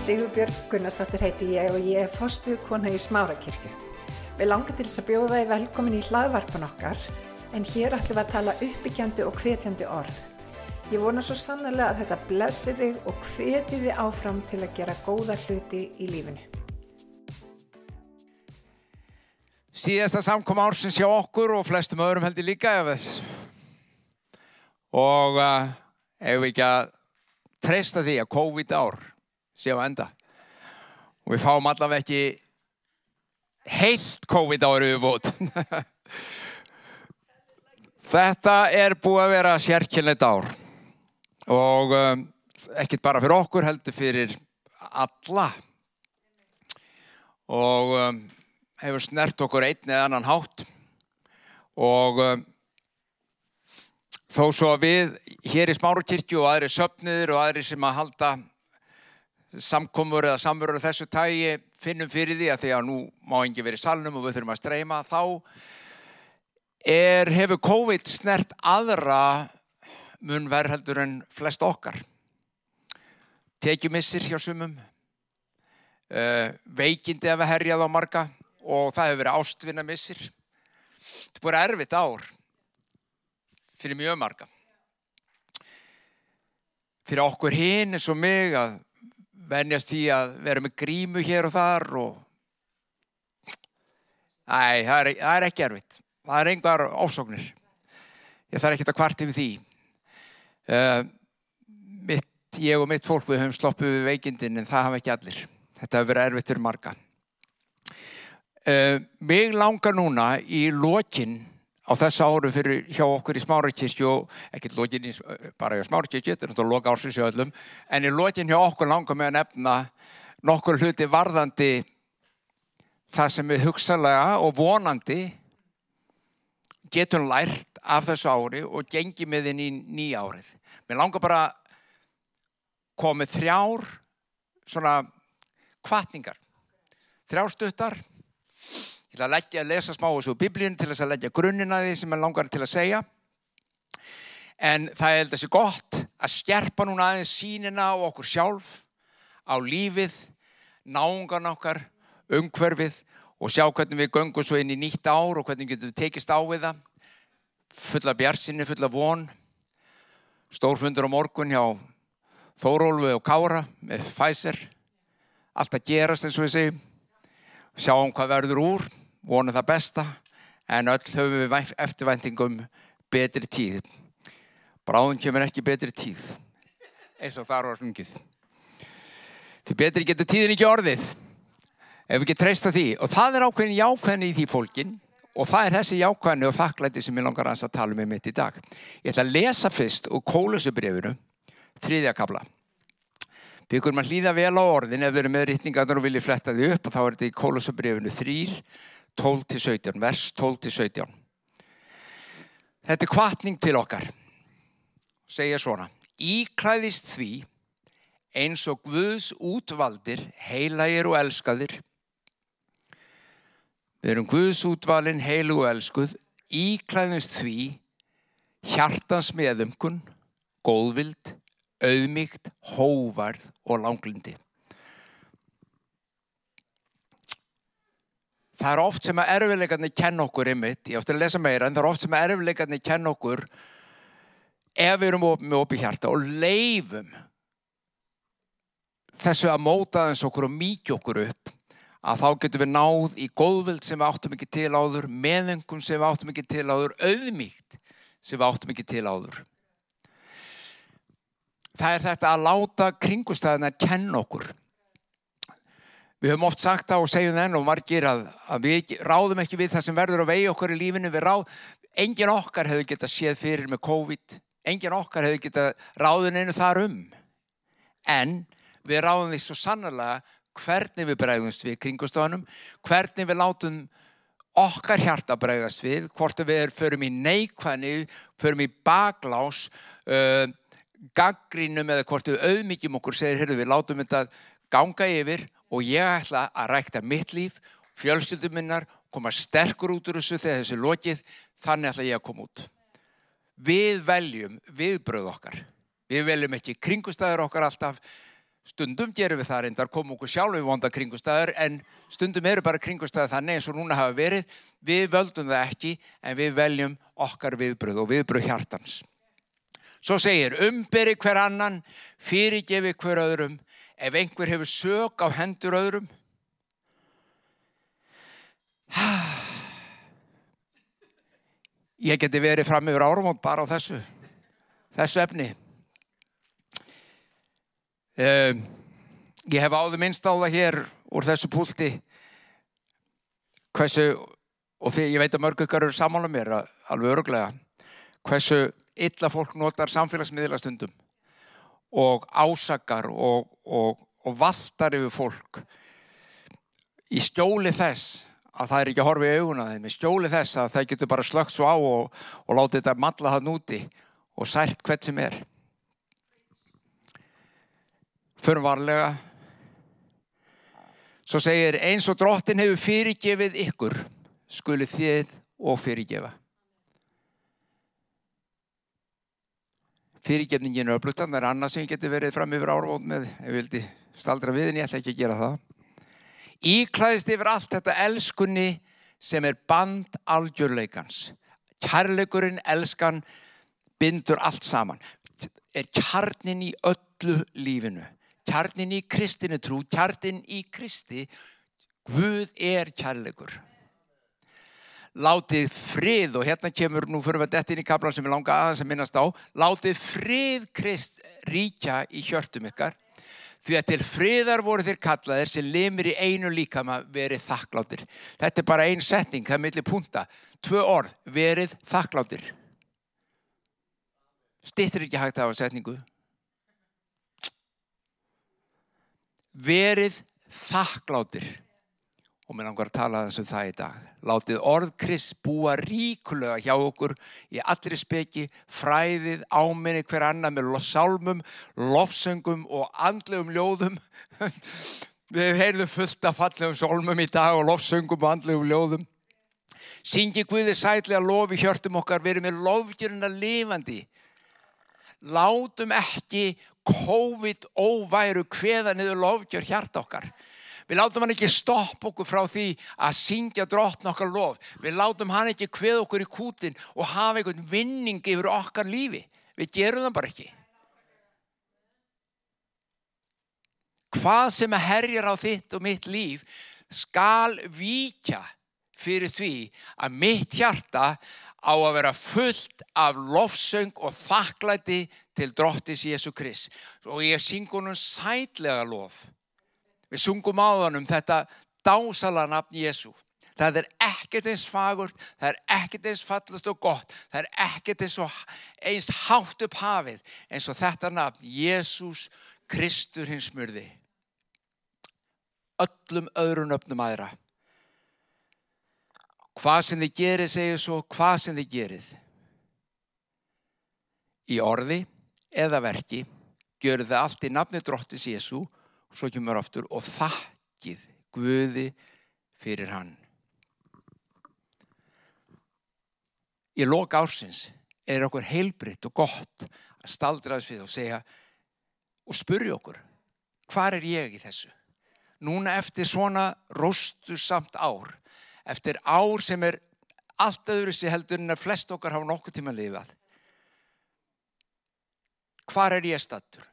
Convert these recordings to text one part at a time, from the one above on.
Sigurbjörg Gunnarsdóttir heiti ég og ég er fostuð kona í Smárakirkju. Við langar til þess að bjóða þið velkomin í hlaðvarpan okkar en hér ætlum við að tala uppbyggjandi og hvetjandi orð. Ég vona svo sannlega að þetta blessi þig og hveti þið áfram til að gera góða hluti í lífinu. Síðasta samkom ársins hjá okkur og flestum öðrum heldur líka og uh, ef við ekki að treysta því að COVID ár sé á enda. Og við fáum allavega ekki heilt COVID við bútt Þetta er búið að vera sérkjörnleitt ár. Og um, ekkert bara fyrir okkur heldur fyrir alla. Og um, hefur snert okkur einn eða annan hátt. Og um, þó svo að við hér í Smárukirkju og aðri söpniður og aðri sem að halda samkomur eða samverður af þessu tægi finnum fyrir því að því að nú má engi verið í salnum og við þurfum að streyma þá er, hefur COVID snert aðra mun verðheldur en flest okkar. Tekjumissir hjá sumum uh, veikindi af að herjað á marga og það hefur verið ástvinnamissir þetta er búin erfitt ár fyrir mjög marga. Fyrir okkur hinn eins og mig að venjast því að vera með grímu hér og þar og Æ, það er, það er ekki erfitt. Það er engar ofsóknir. Ég þarf ekki að kvart yfir því. Uh, mitt, ég og mitt fólk við höfum sloppið við veikindin en það hafa ekki allir. Þetta hefur verið erfitt fyrir marga. Uh, mig langar núna í lokin á þessa áru fyrir hjá okkur í Smárakirkju og ekkert lokin í, bara hjá Smárakirkju, þetta er náttúrulega loka ársins hjá öllum, en í lokin hjá okkur langar með að nefna nokkur hluti varðandi það sem við hugsalega og vonandi getum lært af þessu ári og gengi með inn í nýja árið. Mér langar bara komið þrjár svona kvartningar, þrjár stuttar Ég ætla að leggja lesa smá þessu biblíun til þess að leggja grunnina því sem ég langar til að segja. En það er þessi gott að stjerpa núna aðeins sínina á okkur sjálf, á lífið, náungan okkar, umhverfið og sjá hvernig við göngum svo inn í nýtt ár og hvernig getum við tekist á við það. Fulla bjarsinni, fulla von. Stórfundur á morgun hjá Þórólfi og Kára með Pfizer. Allt að gerast eins og við segjum. Sjáum hvað verður úr vonum það besta en öll höfum við eftirvæntingum betri tíð. Bráðum kemur ekki betri tíð eins og þar var slungið. Því betri getur tíðin ekki orðið ef við ekki treysta því og það er ákveðin jákvæðin í því fólkin og það er þessi jákvæðin og þakklæti sem ég langar að tala um mitt í dag. Ég ætla að lesa fyrst úr kólusubrefinu þriðja kabla. Byggur maður hlýða vel á orðin ef þau eru með rítningarnar og vilja fletta því upp og þá er þetta í kólusubrefinu þrýr 12-17, vers 12-17. Þetta er kvartning til okkar. Segja svona. Íklæðist því eins og Guðs útvaldir, heilagir og elskaðir. Við erum Guðs útvalin, heilu og elskuð. Íklæðist því hjartans meðumkun, góðvild, auðmygt, hóvarð og langlindi. Það er oft sem að erfiðleikarnir kenn okkur ymmit, ég átti að lesa meira, en það er oft sem að erfiðleikarnir kenn okkur ef við erum með opið hjarta og leifum þessu að móta þess okkur og mýkja okkur upp að þá getum við náð í góðvild sem við áttum ekki til áður, meðengum sem við áttum ekki til áður, auðmíkt sem við áttum ekki til áður. Það er þetta að láta kringustæðina kenna okkur Við höfum oft sagt það og segjum það enn og margir að, að við ráðum ekki við það sem verður að vegi okkur í lífinu. Ráð, engin okkar hefur getað séð fyrir með COVID, engin okkar hefur getað ráðin einu þar um. En við ráðum því svo sannlega hvernig við bregðumst við kringustofanum, hvernig við látum okkar hjarta bregðast við, hvort við förum í neikvæðni, förum í baglás, uh, gaggrínum eða hvort við auðmyggjum okkur segir, heyrðu við látum þetta ganga yfir og ég ætla að rækta mitt líf, fjölskyldum minnar, koma sterkur út úr þessu þegar þessu lokið, þannig ætla ég að koma út. Við veljum viðbröð okkar. Við veljum ekki kringustæður okkar alltaf. Stundum gerum við það reyndar, komum okkur sjálf við vonda kringustæður en stundum eru bara kringustæður þannig eins og núna hafa verið. Við völdum það ekki en við veljum okkar viðbröð og viðbröð hjartans. Svo segir, umberi hver annan, fyrirgefi hver öðrum, ef einhver hefur sög á hendur öðrum. Ég geti verið fram yfir áramót bara á þessu, þessu efni. Um, ég hef áður minnst á það hér úr þessu púlti hversu, og því ég veit að mörg ykkar eru samála mér alveg öruglega, hversu illa fólk notar samfélagsmiðla stundum og ásakar og, og, og valtar yfir fólk í stjóli þess að það er ekki að horfa í auguna þeim, í stjóli þess að það getur bara slögt svo á og, og látið þetta matla það núti og sært hvert sem er. Förum varlega. Svo segir eins og drottin hefur fyrirgefið ykkur, skuli þið og fyrirgefa. Fyrirgefningin er öflutan, það er annað sem getur verið fram yfir árvóð með, ef vildi staldra við en ég ætla ekki að gera það. Íklæðist yfir allt þetta elskunni sem er band algjörleikans. Kærleikurinn, elskan, bindur allt saman. Er kjarnin í öllu lífinu kjarnin í kristinu trú, kjarnin í kristi, Guð er kærleikur. Látið frið, og hérna kemur, nú fyrir að detta inn í kaplan sem ég langa aðeins að minnast á, látið frið krist ríkja í hjörtum ykkar, því að til friðar voru þér kallaðir sem limir í einu líkama verið þakkláttir. Þetta er bara einn setning, það er millir punta. Tvö orð, verið þakkláttir. Stittir ekki hægt af að setningu. verið þakkláttir og mér langar að tala þess um það í dag. Látið orð Krist búa ríkulega hjá okkur í allri speki fræðið áminni hver annar með sálmum, lofsöngum og andlegum ljóðum. Við heyrðum fullt af fallegum sálmum í dag og lofsöngum og andlegum ljóðum. Syngi Guði sætli að lofi hjörtum okkar verið með lofgjöruna lifandi. Látum ekki COVID óværu hveða niður lofgjör hjart okkar. Við látum hann ekki stopp okkur frá því að syngja drotna okkar lof. Við látum hann ekki hveð okkur í kútin og hafa einhvern vinning yfir okkar lífi. Við gerum það bara ekki. Hvað sem að herjar á þitt og mitt líf skal víkja fyrir því að mitt hjarta á að vera fullt af lofsöng og þakklæti til drottis Jésu Krist. Og ég syng honum sætlega lof. Við sungum á honum þetta dásala nafn Jésu. Það er ekkert eins fagurt, það er ekkert eins fallast og gott, það er ekkert eins, eins hátt upp hafið eins og þetta nafn, Jésús Kristur hins smurði. Öllum öðrun öfnum aðra. Hvað sem þið gerir, segir svo, hvað sem þið gerir. Í orði eða verki, gjör það allt í nafni drottis Jésu, svo kemur aftur og þakkið Guði fyrir hann. Í lok ársins er okkur heilbritt og gott að staldraðs við og segja og spurja okkur, hvað er ég í þessu? Núna eftir svona rostu samt ár, eftir ár sem er allt öðru sér heldur en að flest okkar hafa nokkuð tíma að lifað. Hvar er ég stattur?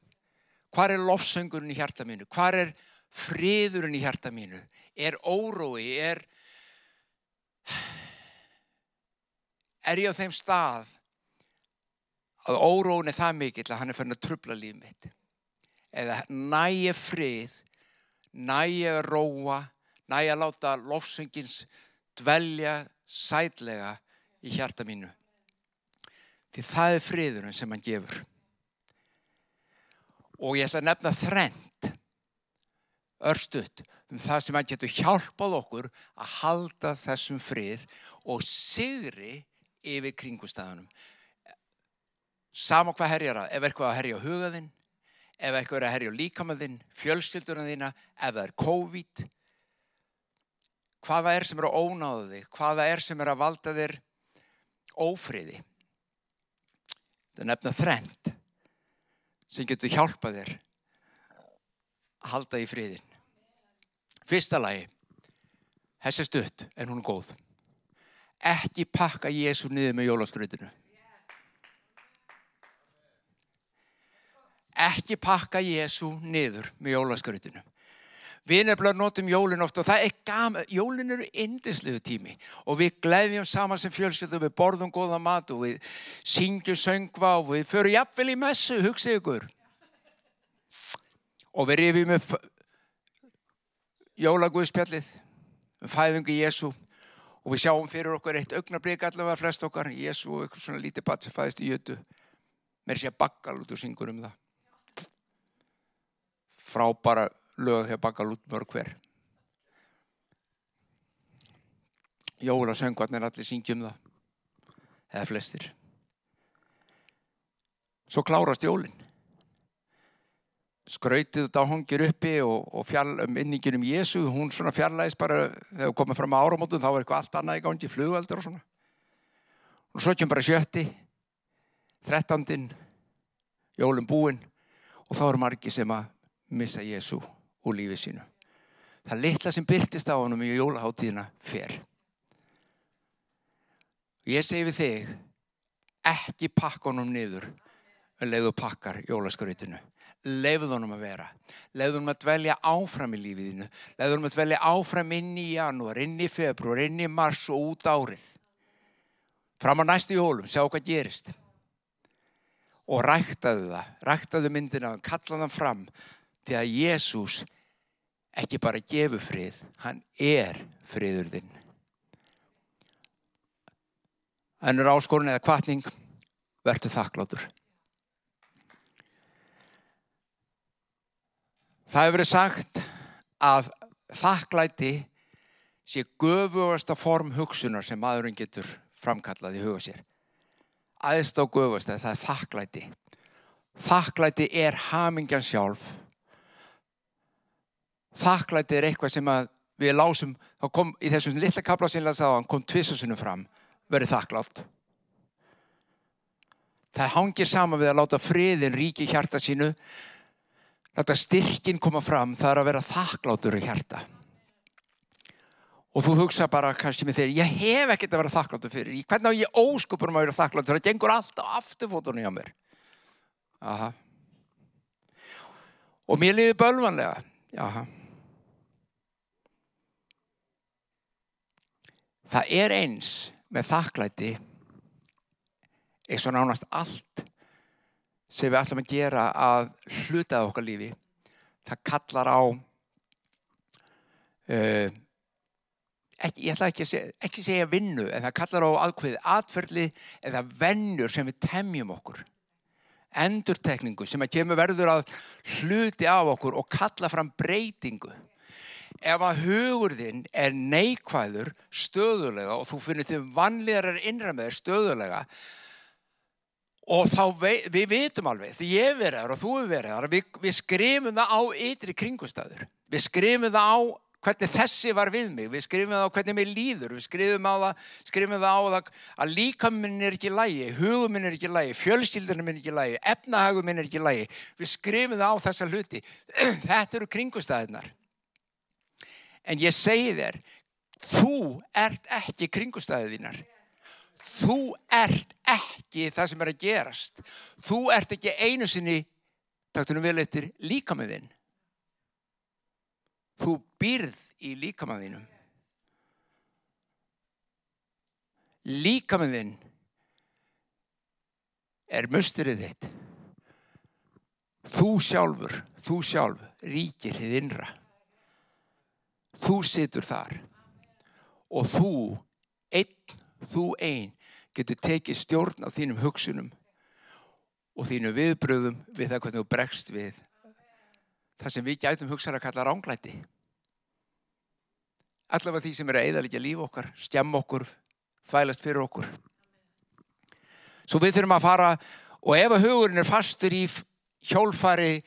Hvar er lofsöngurinn í hjarta mínu? Hvar er friðurinn í hjarta mínu? Er órói? Er, er ég á þeim stað að óróin er það mikill að hann er fyrir að trubla líf mitt? Eða næja frið, næja róa, næja láta lofsöngins dvelja sætlega í hjarta mínu. Því það er friðurinn sem hann gefur. Og ég ætla að nefna þrend, örstuðt, um það sem hann getur hjálpað okkur að halda þessum frið og sigri yfir kringustæðunum. Sama hvað herjar að, ef eitthvað að herja á hugaðinn, ef eitthvað er að herja á líkamaðinn, fjölskyldurinn þína, ef það er COVID, hvaða er sem er að ónáða þig, hvaða er sem er að valda þér ófriði. Það er nefna þrend sem getur hjálpað þér að halda í friðin. Fyrsta lagi, þessi stutt en hún er góð. Ekki pakka Jésu niður með jólaskröðinu. Ekki pakka Jésu niður með jólaskröðinu. Við nefnilega notum jólin ofta og það er gaman, jólin eru indislegu tími og við gleðjum saman sem fjölskyldu, við borðum góða mat og við syngjum söngva og við förum jafnvel í messu, hugsið ykkur. Og við rifjum upp jólaguðspjallið, um fæðungi Jésu og við sjáum fyrir okkur eitt augnablík allavega flest okkar, Jésu og eitthvað svona lítið batt sem fæðist í jötu. Mér sé bakkal út og syngur um það. Frábara lög þegar bakkal út mörg hver. Jólasöngvarnir allir syngjum það. Eða flestir. Svo klárast jólinn skrautið þetta hangir uppi og, og fjall, minningin um Jésu, hún svona fjarlæðis bara þegar við komum fram á áramótum þá er eitthvað allt annað í gangi, flugveldur og svona. Og svo kemur bara sjötti, þrettandin, jólum búinn og þá eru margi sem að missa Jésu úr lífið sínu. Það litla sem byrtist á honum í jólaháttíðina fer. Ég segi við þig, ekki pakka honum niður en leiðu pakkar jólaskrautinu. Leiðu honum að vera. Leiðu honum að dvelja áfram í lífiðinu leiðu honum að dvelja áfram inn í janúar inn í februar, inn í mars og út árið. Fram á næstu jólum, sjá hvað gerist. Og ræktaðu það ræktaðu myndina kallaðu það fram því að Jésús ekki bara gefur frið hann er friður þinn ennur áskorun eða kvartning verður þakkláttur Það hefur verið sagt að þakklæti sé göfugasta form hugsunar sem maðurinn getur framkallað í huga sér. Aðeins á göfugasta það er þakklæti. Þakklæti er hamingjan sjálf. Þakklæti er eitthvað sem við lásum, þá kom í þessum lilla kapla sem ég laði það, kom tvissusunum fram, verið þakklátt. Það hangir sama við að láta friðin ríki hjarta sínu þetta styrkin koma fram það er að vera þakklátur í hjarta. Og þú hugsa bara kannski með þeir ég hef ekkert að vera þakklátur fyrir hvernig á ég óskupur um að vera þakklátur? Það gengur allt á afturfótunni á mér. Aha. Og mér liði bölvanlega. Aha það er eins með þakklæti eins og nánast allt sem við ætlum að gera að hlutað okkar lífi það kallar á uh, ekki, ég ætla ekki að segja, ekki segja vinnu en það kallar á aðkveði atferðli eða vennur sem við temjum okkur. Endurtekningu sem að kemur verður að hluti af okkur og kalla fram breytingu ef að hugurðinn er neikvæður stöðulega og þú finnir þau vanlegar innra með þér stöðulega og þá við, við vitum alveg því ég er verið þar og þú er verið þar við, við skrifum það á ytri kringustæður við skrifum það á hvernig þessi var við mig, við skrifum það á hvernig mér líður, við skrifum, það, skrifum það á það að líka minn er ekki lægi hugum minn er ekki lægi, fjölskyldunum minn er ekki lægi, efnahagum minn er ekki lægi við skrifum það á þessa hluti. Þetta eru kringustæðinar en ég segi þér þú ert ekki kringustæðinar þú ert ekki það sem er að gerast. Þú ert ekki einu sinni taktunum vel eftir líkamöðin þú býrð í líkamöðinum líkamöðin er musturinn þitt. Þú sjálfur þú sjálf ríkir þið innra þú situr þar og þú einn, þú einn getur tekið stjórn á þínum hugsunum og þínu viðbröðum við það hvernig þú bregst við það sem við gætum hugsaðar að kalla ránglæti. Allavega því sem er að eðalikja líf okkar, skemma okkur, þvælast fyrir okkur. Svo við þurfum að fara og ef að hugurinn er fastur í hjólfari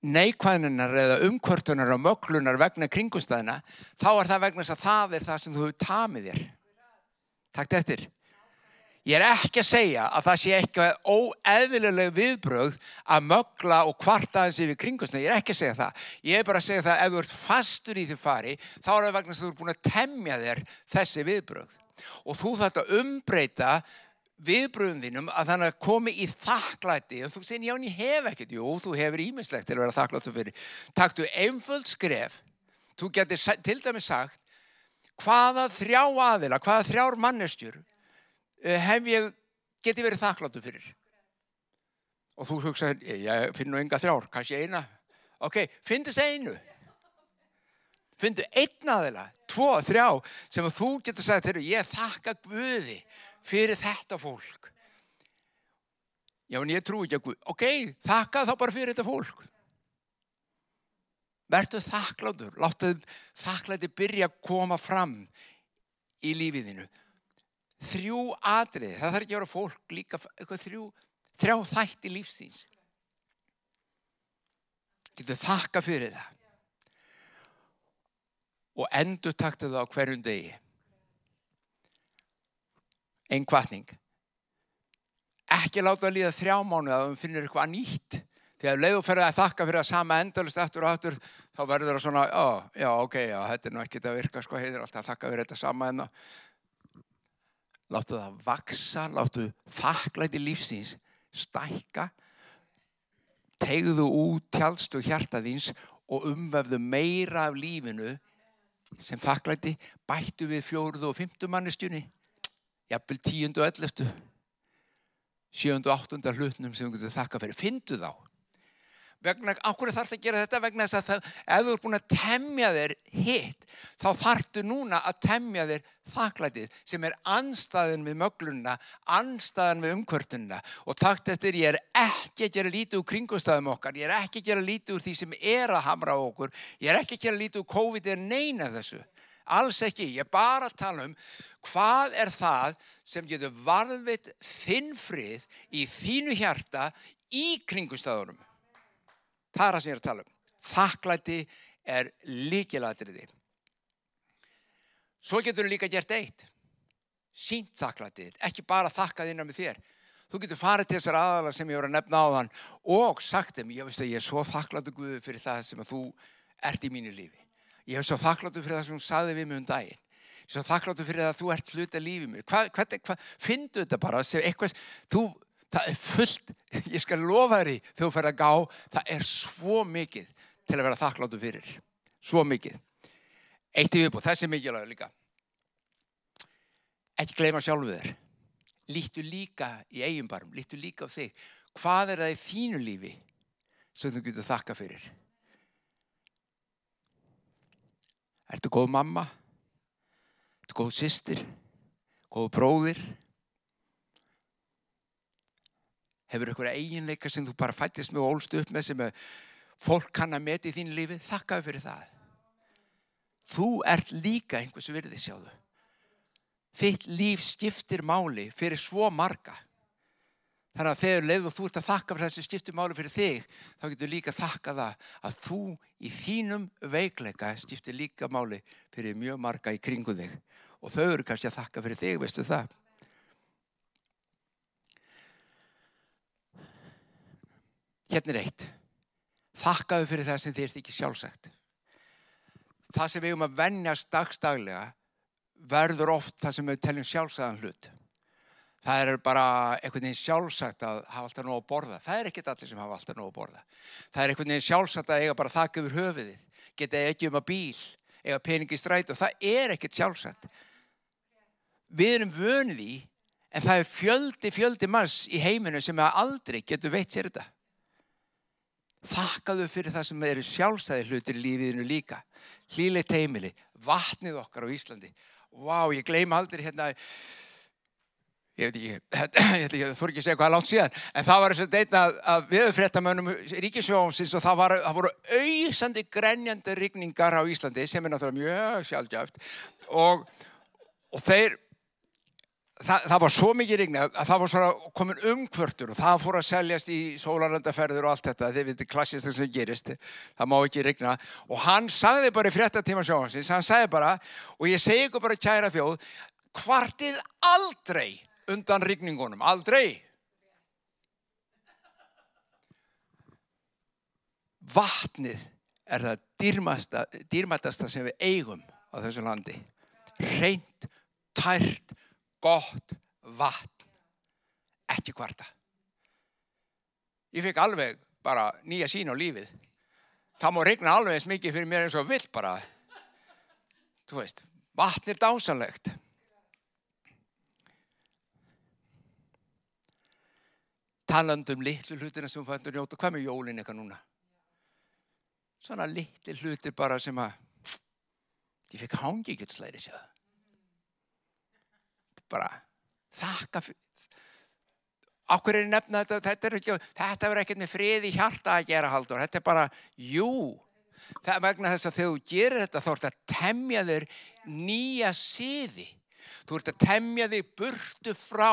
neikvæðinar eða umkvörtunar og möglunar vegna kringustæðina, þá er það vegna þess að það er það sem þú hefur tamið þér. Takk eftir. Ég er ekki að segja að það sé eitthvað óeðlileg viðbröð að mögla og kvarta þessi við kringustna. Ég er ekki að segja það. Ég er bara að segja það að ef þú ert fastur í því fari, þá er það vegna að þú ert búin að temja þér þessi viðbröð. Og þú þarf að umbreyta viðbröðum þínum að þannig að komi í þakklæti. Og þú segir, já, ég hef ekkert. Jú, þú hefur ímislegt til að vera þakkláttu fyrir. Takktu einföld skref. Þú getur til dæmi sagt, hvaða þrjá aðila, hvaða þrjár mannestjur Eh, hef ég geti verið þakkláttu fyrir. Og þú hugsaður, ég finn nú enga þrjár, kannski eina. Ok, finn þess einu. Finndu einn aðeila, tvo, þrjá, sem þú getur sagt, ég þakka Guði fyrir þetta fólk. Já, en ég trú ekki að Guð. Ok, þakka þá bara fyrir þetta fólk. Vertu þakkláttur, láttu þakklæti byrja að koma fram í lífiðinu þrjú atrið, það þarf ekki að vera fólk líka eitthvað þrjú, þrjá þætti lífsins getur þakka fyrir það og endur taktu það á hverjum degi einn kvartning ekki láta að líða þrjá mánu að þú finnir eitthvað nýtt. Þegar leiðu fyrir að þakka fyrir að sama endalist eftir og eftir þá verður það svona, já, já, ok, já, þetta er nú ekkert að virka sko, heitir alltaf að þakka fyrir þetta sama en þá láttu það vaksa, láttu þakklæti lífsins stækka, tegðu út tjálstu hjartaðins og umvefðu meira af lífinu sem þakklæti. Bættu við fjóruðu og fymtu mannestjunni, jafnvel tíundu og elleftu, sjöndu og áttunda hlutnum sem þú getur þakka fyrir. Findu þá vegna, ákveður þarf það að gera þetta vegna þess að það, ef þú ert búin að temja þér hitt, þá þartu núna að temja þér þakklætið sem er anstæðin við möglunna, anstæðin við umkvörtunna og takt eftir ég er ekki að gera lítið úr kringustafum okkar, ég er ekki að gera lítið úr því sem er að hamra okkur, ég er ekki að gera lítið úr COVID er neina þessu. Alls ekki, ég er bara að tala um hvað er það sem getur varðvitt þinn frið í þínu hjarta í kringustafunum. Það er það sem ég er að tala um. Þakklæti er líkilatriði. Svo getur þú líka gert eitt. Sínt þakklætið, ekki bara þakkað innan með þér. Þú getur farið til þessar aðalar sem ég voru að nefna á þann og sagt þeim, ég veist að ég er svo þakkláttu Guði fyrir það sem þú ert í mínu lífi. Ég hef svo þakkláttu fyrir það sem hún saði við mig um daginn. Ég er svo þakkláttu fyrir það að þú ert hluta lífið mér. Hvað, hvað, hvað, findu þetta bara, eitthvað, þú það er fullt, ég skal lofa þér í þegar þú fer að gá, það er svo mikið til að vera þakkláttu fyrir. Svo mikið. Eitt í viðbúð, þessi mikilvægur líka. Ekki gleyma sjálfu þér. Lítu líka í eigin barm, lítu líka á þig. Hvað er það í þínu lífi sem þú getur þakka fyrir Ertu góð mamma? Ertu góð sýstir? Góð bróðir? hefur ykkur eiginleika sem þú bara fættist með og ólst upp með sem fólk kann að meti í þín lífi, þakkaðu fyrir það. Þú ert líka einhversu virði sjáðu. Þitt líf skiptir máli fyrir svo marga. Þannig að þegar leið og þú ert að þakka fyrir þessi skiptir máli fyrir þig, þá getur líka þakka það að þú í þínum veikleika skiptir líka máli fyrir mjög marga í kringu þig. Og þau eru kannski að þakka fyrir þig, veistu það? Hérna er eitt. Þakkaðu fyrir það sem þið ert ekki sjálfsagt. Það sem við um að vennjast dagstaglega verður oft það sem við teljum sjálfsagðan hlut. Það er bara einhvern veginn sjálfsagt að hafa alltaf nóg að borða. Það er ekkert allir sem hafa alltaf nóg að borða. Það er einhvern veginn sjálfsagt að eiga bara þakka yfir höfuðið. Geta ekki um að bíl, eiga peningi stræt og það er ekkert sjálfsagt. Við erum vönið í en það er fjöldi, fjöldi mass í heiminu sem aldrei getur veitt sér þetta. Þakkaðu fyrir það sem eru sjálfstæði hlutir í lífiðinu líka. Hlýleitt heimili, vatnið okkar á Íslandi. Vá, ég gleym aldrei hérna, ég veit ekki, ég þór ekki að segja hvað langt síðan, en það var þess að deitna að viðfréttamönnum Ríkisjónsins og það, var, það voru auðsandi grenjandi rigningar á Íslandi sem er náttúrulega mjög sjálfgjáft og, og þeir það, það var svo mikið rigna að það var svona komin umkvörtur og það fór að seljast í sólarlandaferður og allt þetta, þið veitir klassist þess að gerist, það má ekki rigna. Og hann sagði bara í fréttatíma sjóhansins, hann sagði bara og ég segi ykkur bara kæra þjóð, hvartið aldrei undan rigningunum, aldrei. Vatnið er það dýrmasta, dýrmætasta sem við eigum á þessu landi. Reynt, tært, gott vatn. Ekki hvarta. Ég fikk alveg bara nýja sín á lífið. Það má regna alveg eins mikið fyrir mér eins og vill bara. Þú veist, vatn er dásanlegt. Talandum litlu hlutina sem við fannum njóta. Hvað með jólinn eitthvað núna? Svona litlu hlutir bara sem að ég fikk hangi ekki slæri sér. Bara þakka fyrir. Akkur er nefna þetta, þetta er ekki, þetta verður ekkert með frið í hjarta að gera haldur. Þetta er bara, jú, það er vegna þess að þegar þú gerir þetta þá ert að temja þér nýja siði. Þú ert að temja þig burtu frá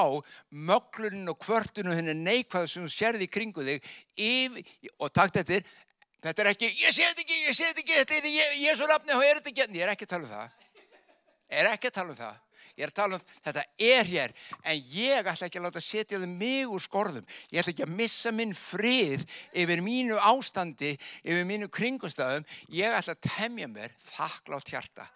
möglunum og kvörtunum henni neikvæðu sem þú sérði í kringu þig yfir, og takt eftir, þetta er ekki, ég sé þetta ekki, ég sé þetta ekki, þetta er ég, ég er svo rafni og er þetta ekki, ég er ekki að tala um það. Ég er ekki að tala um það. Ég er að tala um þetta er hér en ég ætla ekki að láta setja þið mig úr skorðum. Ég ætla ekki að missa minn frið yfir mínu ástandi, yfir mínu kringumstæðum. Ég ætla að temja mér þakklátt hjarta.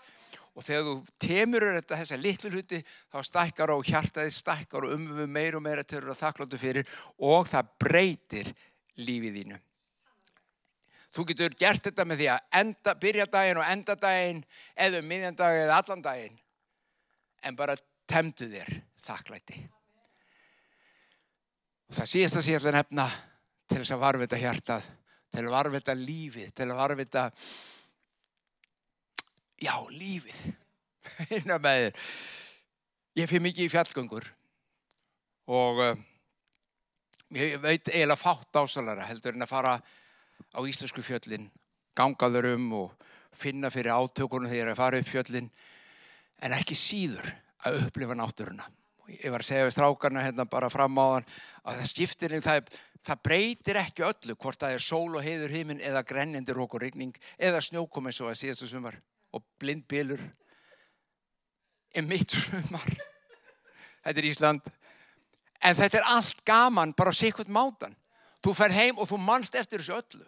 Og þegar þú temur þetta þessa litlu hluti þá stækkar á hjartaði, stækkar og umöfu meir og meira til að þakkláttu fyrir og það breytir lífið þínu. Þú getur gert þetta með því að enda, byrja daginn og enda daginn eða um miðjan dag eða allan daginn en bara temdu þér þakklæti. Og það síðast að sé allir nefna til þess að varfita hjartað, til að varfita lífið, til að varfita, já, lífið. Hérna með þér. Ég fyrir mikið í fjallgöngur og uh, ég veit eiginlega fátt ásalara heldur en að fara á íslensku fjöllin, gangaður um og finna fyrir átökunum þegar ég er að fara upp fjöllin en ekki síður að upplifa náttúruna. Ég var að segja við strákarna hérna bara fram á hann að það skiptir, það, það breytir ekki öllu hvort það er sól og heiður heiminn eða grenjandi rók og rigning eða snjókom eins og að síðastu sumar og blindbílur er mitt sumar. Þetta er Ísland. En þetta er allt gaman bara á sikvöld mátan. Þú fer heim og þú mannst eftir þessu öllu.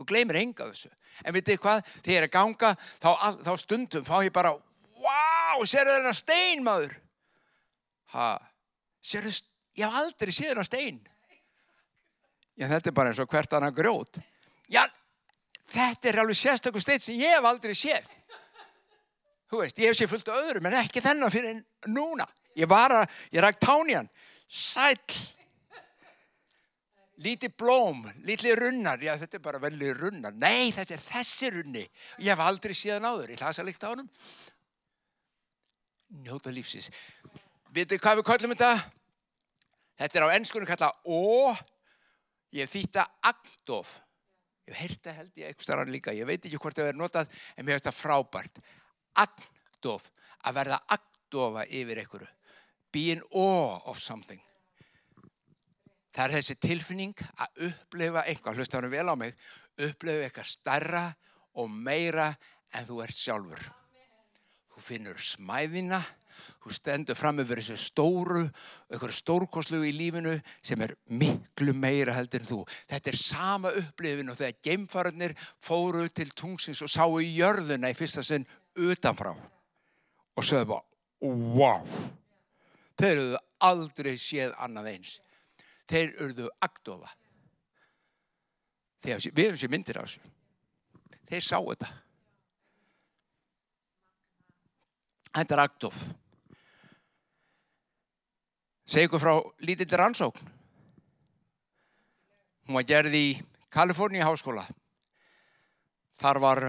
Þú gleymir enga þessu. En veitir hvað, þegar ég er að ganga þá, þá stundum fá ég bara Vá, sérðu þennan stein maður? Ha, sérðu, ég hef aldrei séð þennan stein. Já, þetta er bara eins og hvert annar grjót. Já, þetta er alveg sérstaklega stein sem ég hef aldrei séð. Þú veist, ég hef séð fullt af öðrum, en ekki þennan fyrir núna. Ég var að, ég rækt tánjan. Sæl. Lítið blóm, lítið runnar. Já, þetta er bara velið runnar. Nei, þetta er þessi runni. Ég hef aldrei séð hann áður. Ég hlasa líkt á hann njóta lífsins. Vitið hvað við kallum þetta? Þetta er á ennskunum kallað ó, ég þýtta agdof. Ég hef heyrta held ég eitthvað starf líka, ég veit ekki hvort það verður notað, en mér finnst það frábært. Agdof, að verða agdofa yfir einhverju. Be in awe of something. Það er þessi tilfinning að upplifa eitthvað, hlusta hann vel á mig, upplifa eitthvað starra og meira en þú ert sjálfur þú finnur smæðina, þú stendur fram yfir þessu stóru, eitthvað stórkoslu í lífinu sem er miklu meira heldur en þú. Þetta er sama upplifin og þegar geimfararnir fóru til tungsins og sáu í jörðuna í fyrsta sinn utanfrá og sögðu bara, wow, þeir eruðu aldrei séð annað eins. Þeir eruðu aktofa. Við hefum sér myndir á þessu. Þeir sáu þetta. Þetta er Agdof. Segð ykkur frá lítill rannsókn. Hún var gerð í Kaliforníu háskóla. Þar var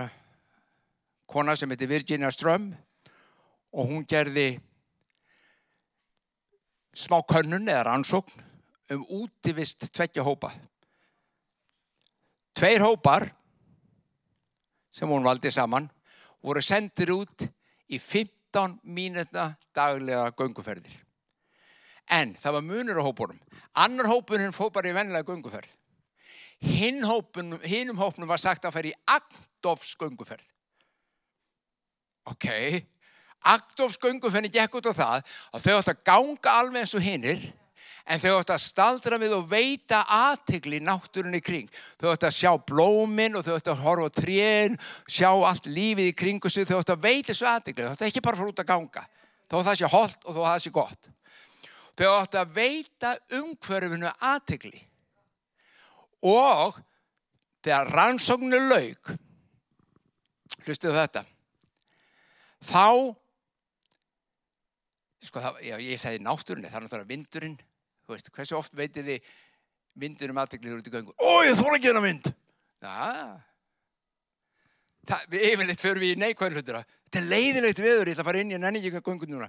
kona sem heiti Virginia Ström og hún gerði smá könnun eða rannsókn um útivist tveggja hópa. Tveir hópar sem hún valdi saman voru sendir út í 15 15 mínutna daglega gönguferðir. En það var munur á hópunum. Annar hópunum fóð bara í vennilega gönguferð. Hinn hópunum, hinnum hópunum var sagt að færi í Agdofs gönguferð. Ok, Akdófsgöngum fenni gekk út á það að þau átt að ganga alveg eins og hinnir en þau átt að staldra við og veita aðtegli náttúrunni kring. Þau átt að sjá blómin og þau átt að horfa á trén, sjá allt lífið í kringu sig, þau átt að veita þessu aðtegli. Þau átt ekki bara að fara út að ganga, þó það sé holdt og þó það sé gott. Þau átt að veita umhverfinu aðtegli. Og þegar rannsóknu laug, hlustuðu þetta, þá, sko það, já, ég segði náttúrunni, það er náttúrulega vindurinn, Þú veist, hversu oft veitir þið myndunum aðteklið út í göngu? Ó, ég þóra ekki hennar mynd! Já. Það, við yfirleitt förum við í neikvæður hlutur að þetta er leiðilegt viður, ég ætla að fara inn í en ennig ekki göngun núna.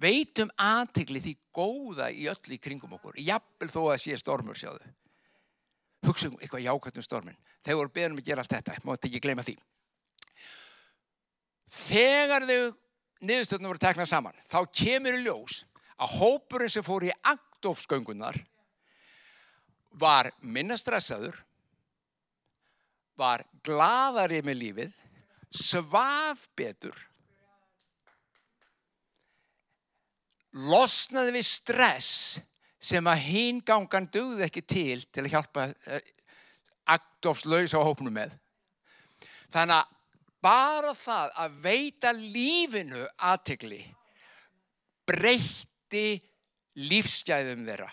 Veitum aðteklið því góða í öll í kringum okkur. Jafnvel þó að sé stormur, sjáðu. Hugsa um eitthvað jákvæmt um stormin. Þegar voru beðnum að gera allt þetta, mátti ekki gleyma því. Þegar þau niðurstöðnum voru teknað saman, þá kemur í ljós að hópurinn sem fór í Adolfsgöngunar var minna stressaður, var gladari með lífið, svaf betur, losnaði við stress sem að hinn gangan dögði ekki til til að hjálpa Adolfslaus á hópnu með. Þannig að bara það að veita lífinu aðtegli breytti lífsgæðum þeirra.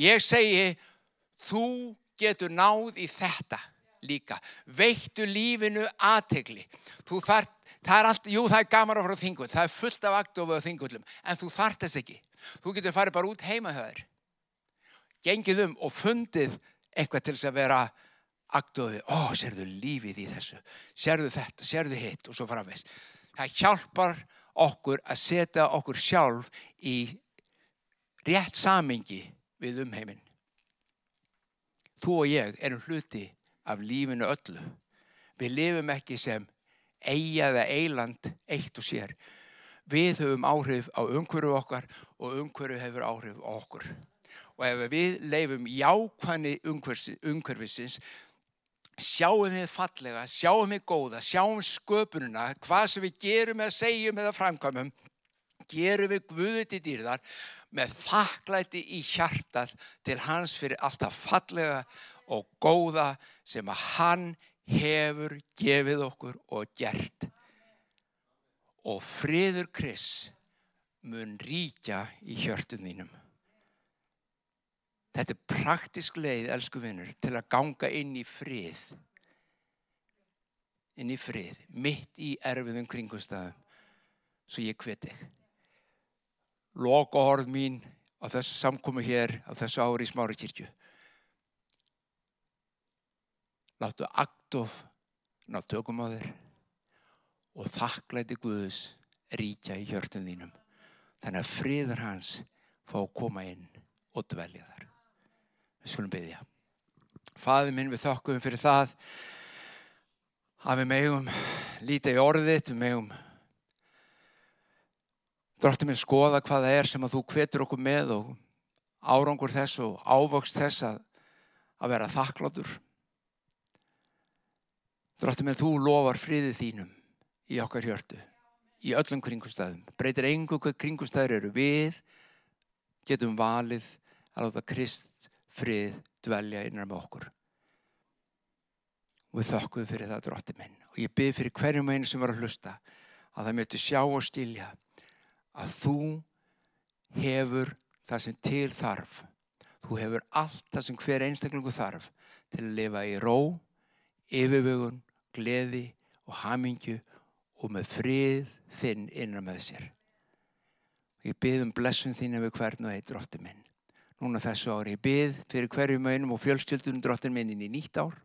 Ég segi, þú getur náð í þetta líka. Veittu lífinu aðtegli. Þar, það er allt, jú það er gaman að fara á þingull, það er fullt af aktofu á þingullum, en þú þart þess ekki. Þú getur farið bara út heima þaður. Gengið um og fundið eitthvað til þess að vera aktofi. Ó, sérðu lífið í þessu. Sérðu þetta, sérðu hitt og svo framvegs. Það hjálpar okkur að setja okkur sjálf í rétt samengi við umheiminn. Þú og ég erum hluti af lífinu öllu. Við lifum ekki sem eiga eða eiland eitt og sér. Við höfum áhrif á umhverju okkar og umhverju hefur áhrif á okkur. Og ef við leifum jákvæðni umhverfisins, sjáum við fallega, sjáum við góða, sjáum sköpununa, hvað sem við gerum eða segjum eða framkvæmum, gerum við Guði til dýrðar með þakklæti í hjartað til hans fyrir alltaf fallega og góða sem að hann hefur gefið okkur og gert. Og friður Kris mun ríkja í hjörtun þínum. Þetta er praktisk leið, elsku vinnur, til að ganga inn í frið. Inn í frið, mitt í erfiðum kringumstæðum, svo ég hveti loka orð mín á þessu samkomi hér á þessu ári í smári kirkju. Láttu aktof ná tökum á þér og þakklæti Guðus ríkja í hjörtum þínum. Þannig að friður hans fá að koma inn og dvelja þar. Við skulum byggja. Fæði minn við þokkum fyrir það að við megum lítið í orðið, við megum Dróttum við skoða hvað það er sem að þú kvetur okkur með og árangur þess og ávöxt þess að, að vera þakkláttur. Dróttum við þú lofar friðið þínum í okkar hjörtu, í öllum kringumstæðum. Breytir engu hvað kringumstæður eru við, getum valið að láta Krist frið dvelja innan með okkur. Og við þökkum fyrir það, dróttum minn. Og ég byrð fyrir hverjum einu sem var að hlusta að það möttu sjá og stilja að þú hefur það sem til þarf. Þú hefur allt það sem hver einstaklingu þarf til að lifa í ró, yfirvögun, gleði og hamingju og með frið þinn innan með sér. Ég byrð um blessun þín ef við hvern og eitt dróttir minn. Núna þessu ári ég byrð fyrir hverjum einum og fjölskyldunum dróttir minn inn í nýtt ár.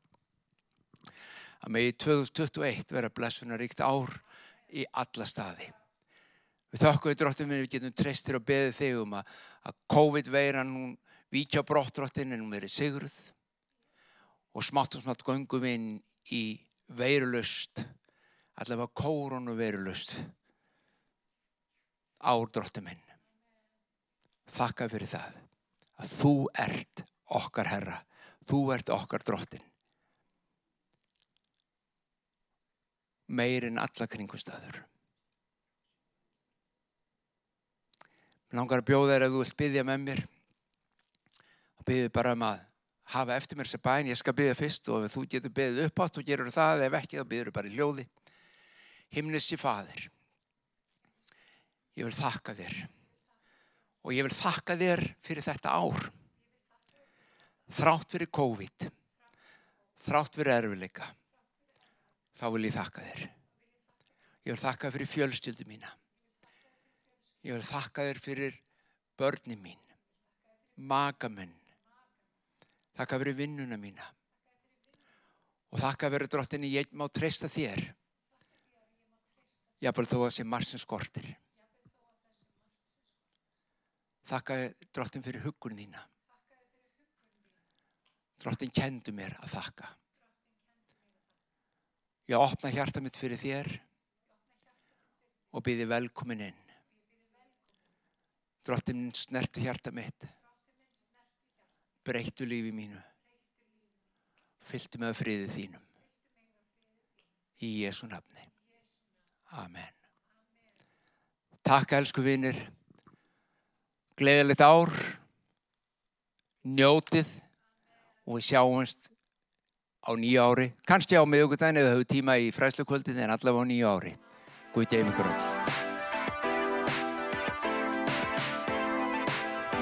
Að með í 2021 vera blessunaríkt ár í alla staði. Við þakkuðu dróttum við getum treystir og beðið þig um að, að COVID-veiran hún vítja brottdróttin en hún verið sigruð og smátt og smátt gangum við inn í veirulust, allavega kórun og veirulust á dróttum minn. Þakka fyrir það að þú ert okkar herra, þú ert okkar dróttin. Meirinn alla kringustöður. Mér langar að bjóða þér ef þú vilt byggja með mér og byggja bara um að hafa eftir mér þessi bæn. Ég skal byggja fyrst og ef þú getur byggðið upp átt og gerur það, ef ekki þá byggður bara í hljóði. Himniski faðir, ég vil þakka þér og ég vil þakka þér fyrir þetta ár. Þrátt fyrir COVID, þrátt fyrir erfileika, þá vil ég þakka þér. Ég vil þakka fyrir fjölskyldu mína. Ég vil þakka þér fyrir börni mín, magamenn, þakka fyrir vinnuna mína og þakka fyrir drottinni ég má treysta þér. Jábel þó að sé marg sem skortir. Þakka drottin fyrir hugun þína. Drottin kendu mér að þakka. Ég opna hjarta mitt fyrir þér og byrði velkomin inn. Drottin snertu hjarta mitt, breyttu lífi mínu, fylgtu með friðið þínum. Í Jésu nafni. Amen. Takk elsku vinnir. Gleðilegt ár. Njótið og við sjáumst á nýja ári. Kannski á miðugudagin eða höfum tíma í fræslukvöldin en allavega á nýja ári. Guð geim ykkur